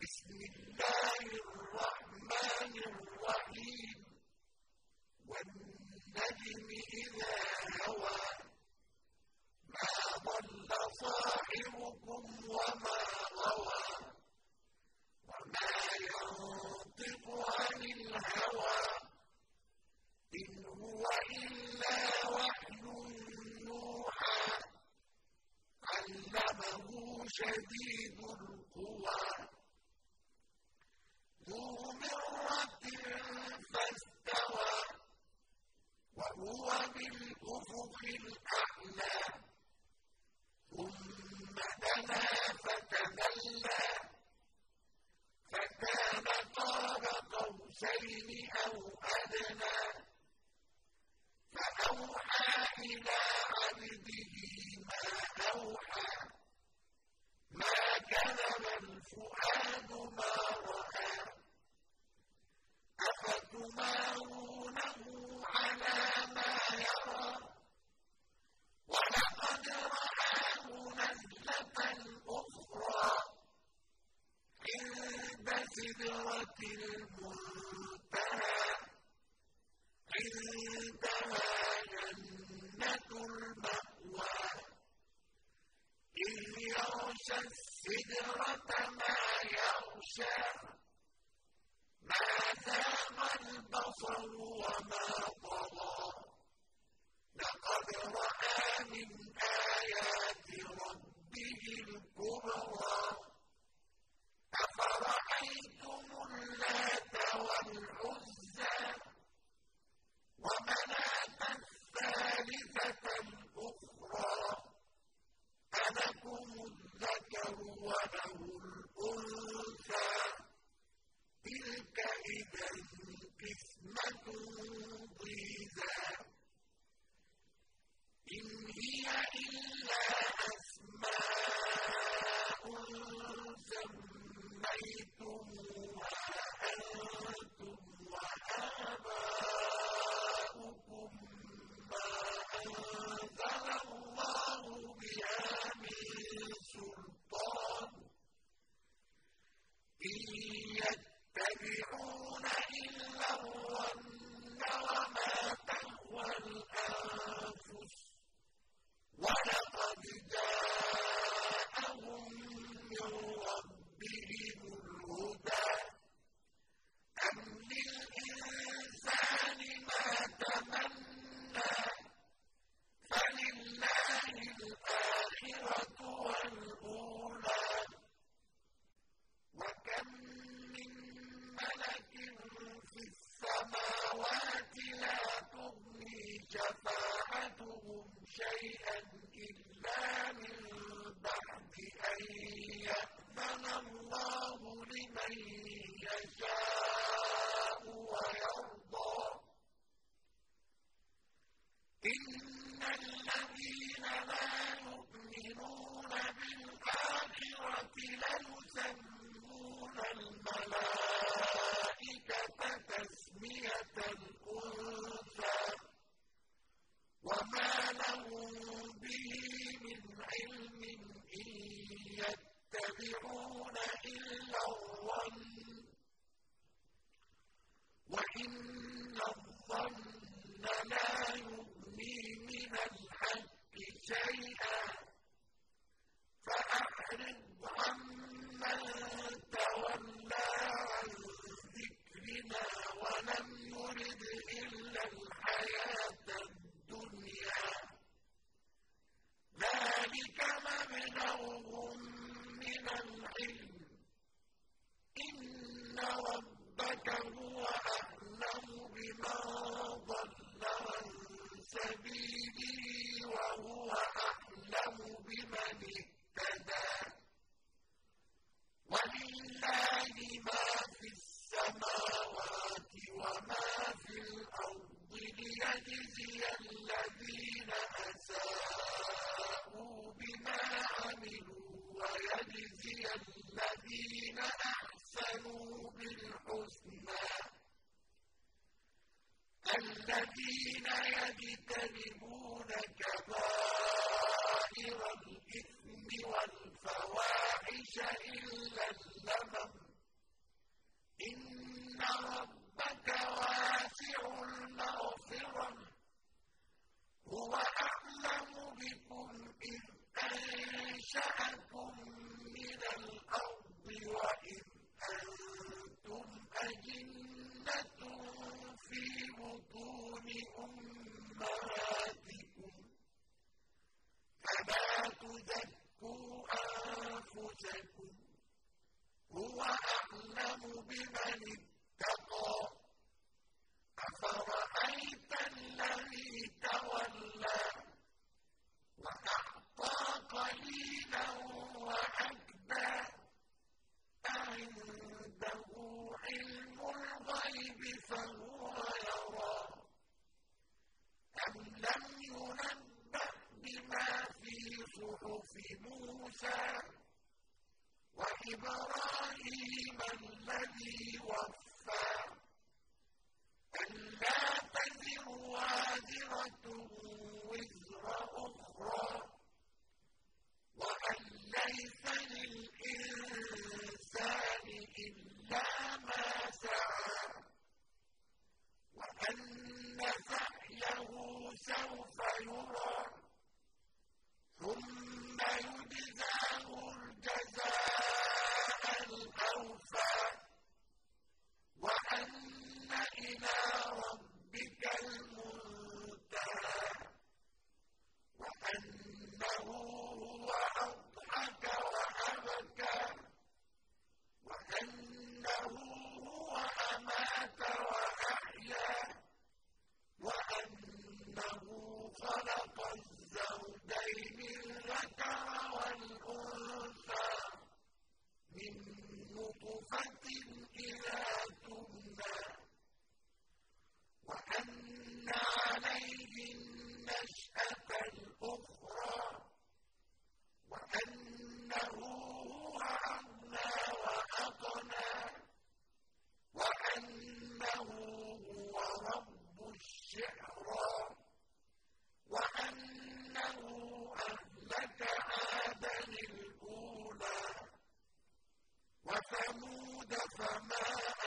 بسم الله الرحمن الرحيم والنجم إذا الليل أو أدنى فأوحى إلى عبده وَبَصَرُ وَمَا يشاء إن فاجتنبوا وَقُوا أَنفُسَكُمْ هُوَ أَعْلَمُ بِمَنِ اتَّقَىٰ. أَفَرَأَيْتَ الَّذِي تَوَلَّىٰ وَأَعْطَىٰ قَلِيلًا إِبْرَاهِيمَ الَّذِي وَفَّىٰ. أَلَّا تَزِرُ وَازِرَةٌ وِزْرَ أُخْرَىٰ. وَأَن لَّيْسَ لِلْإِنسَانِ إِلَّا مَا سَعَىٰ. وَأَنَّ سَعْيَهُ سَوْفَ يُرَىٰ. الشِّعْرَىٰ وَأَنَّهُ أَهْلَكَ عَادًا الْأُولَىٰ وَثَمُودَ فَمَا